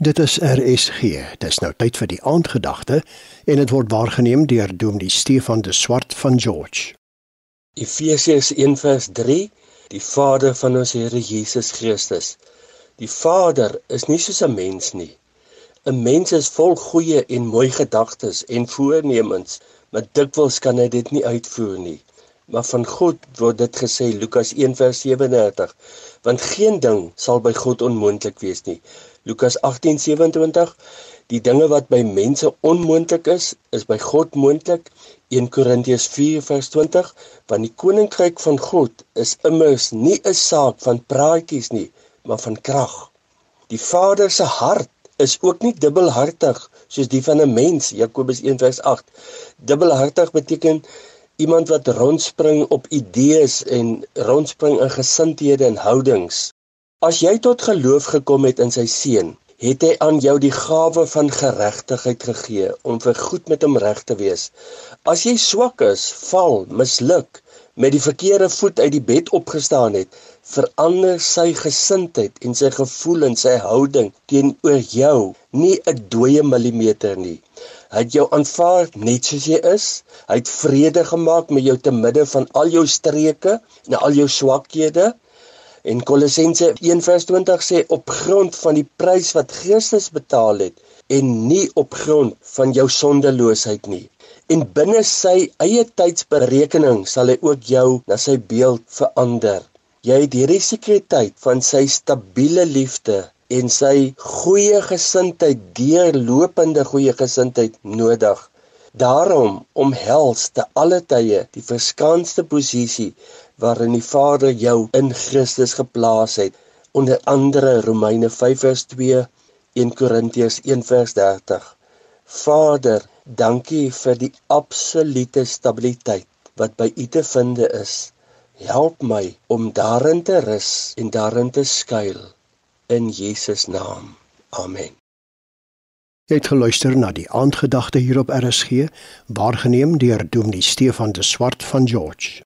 Dit is RSG. Dis nou tyd vir die aandgedagte en dit word waargeneem deur Dominee Stefan de Swart van George. Efesiërs 1:3 Die Vader van ons Here Jesus Christus. Die Vader is nie soos 'n mens nie. 'n Mens is vol goeie en mooi gedagtes en voornemens, maar dikwels kan hy dit nie uitvoer nie. Maar van God word dit gesê Lukas 1:37, want geen ding sal by God onmoontlik wees nie. Lukas 18:27 Die dinge wat by mense onmoontlik is, is by God moontlik. 1 Korintiërs 4:20 Want die koninkryk van God is immers nie 'n saak van praatjies nie, maar van krag. Die Vader se hart is ook nie dubbelhartig soos die van 'n mens, Jakobus 1:8. Dubbelhartig beteken iemand wat rondspring op idees en rondspring in gesindhede en houdings. As jy tot geloof gekom het in sy seun, het hy aan jou die gawe van geregtigheid gegee om vir goed met hom reg te wees. As jy swak is, val, misluk, met die verkeerde voet uit die bed opgestaan het, verander sy gesindheid en sy gevoel en sy houding teenoor jou nie 'n dooie millimeter nie. Hy het jou aanvaar net soos jy is. Hy het vrede gemaak met jou te midde van al jou streke en al jou swakhede. En Kolossense 1:20 sê op grond van die prys wat Christus betaal het en nie op grond van jou sondeloosheid nie. En binne sy eie tydsberekening sal hy ook jou na sy beeld verander. Jy het hierdie sekuriteit van sy stabiele liefde en sy goeie gesindheid, deurlopende goeie gesindheid nodig. Daarom omhels te alle tye die verskanste posisie waarin die Vader jou in Christus geplaas het onder andere Romeine 5:2 1 Korintiërs 1:30 Vader dankie vir die absolute stabiliteit wat by U te vind is. Help my om daarin te rus en daarin te skuil in Jesus naam. Amen. Jy het geluister na die aandgedagte hier op RSG waargeneem deur Dominee Stefan de Swart van George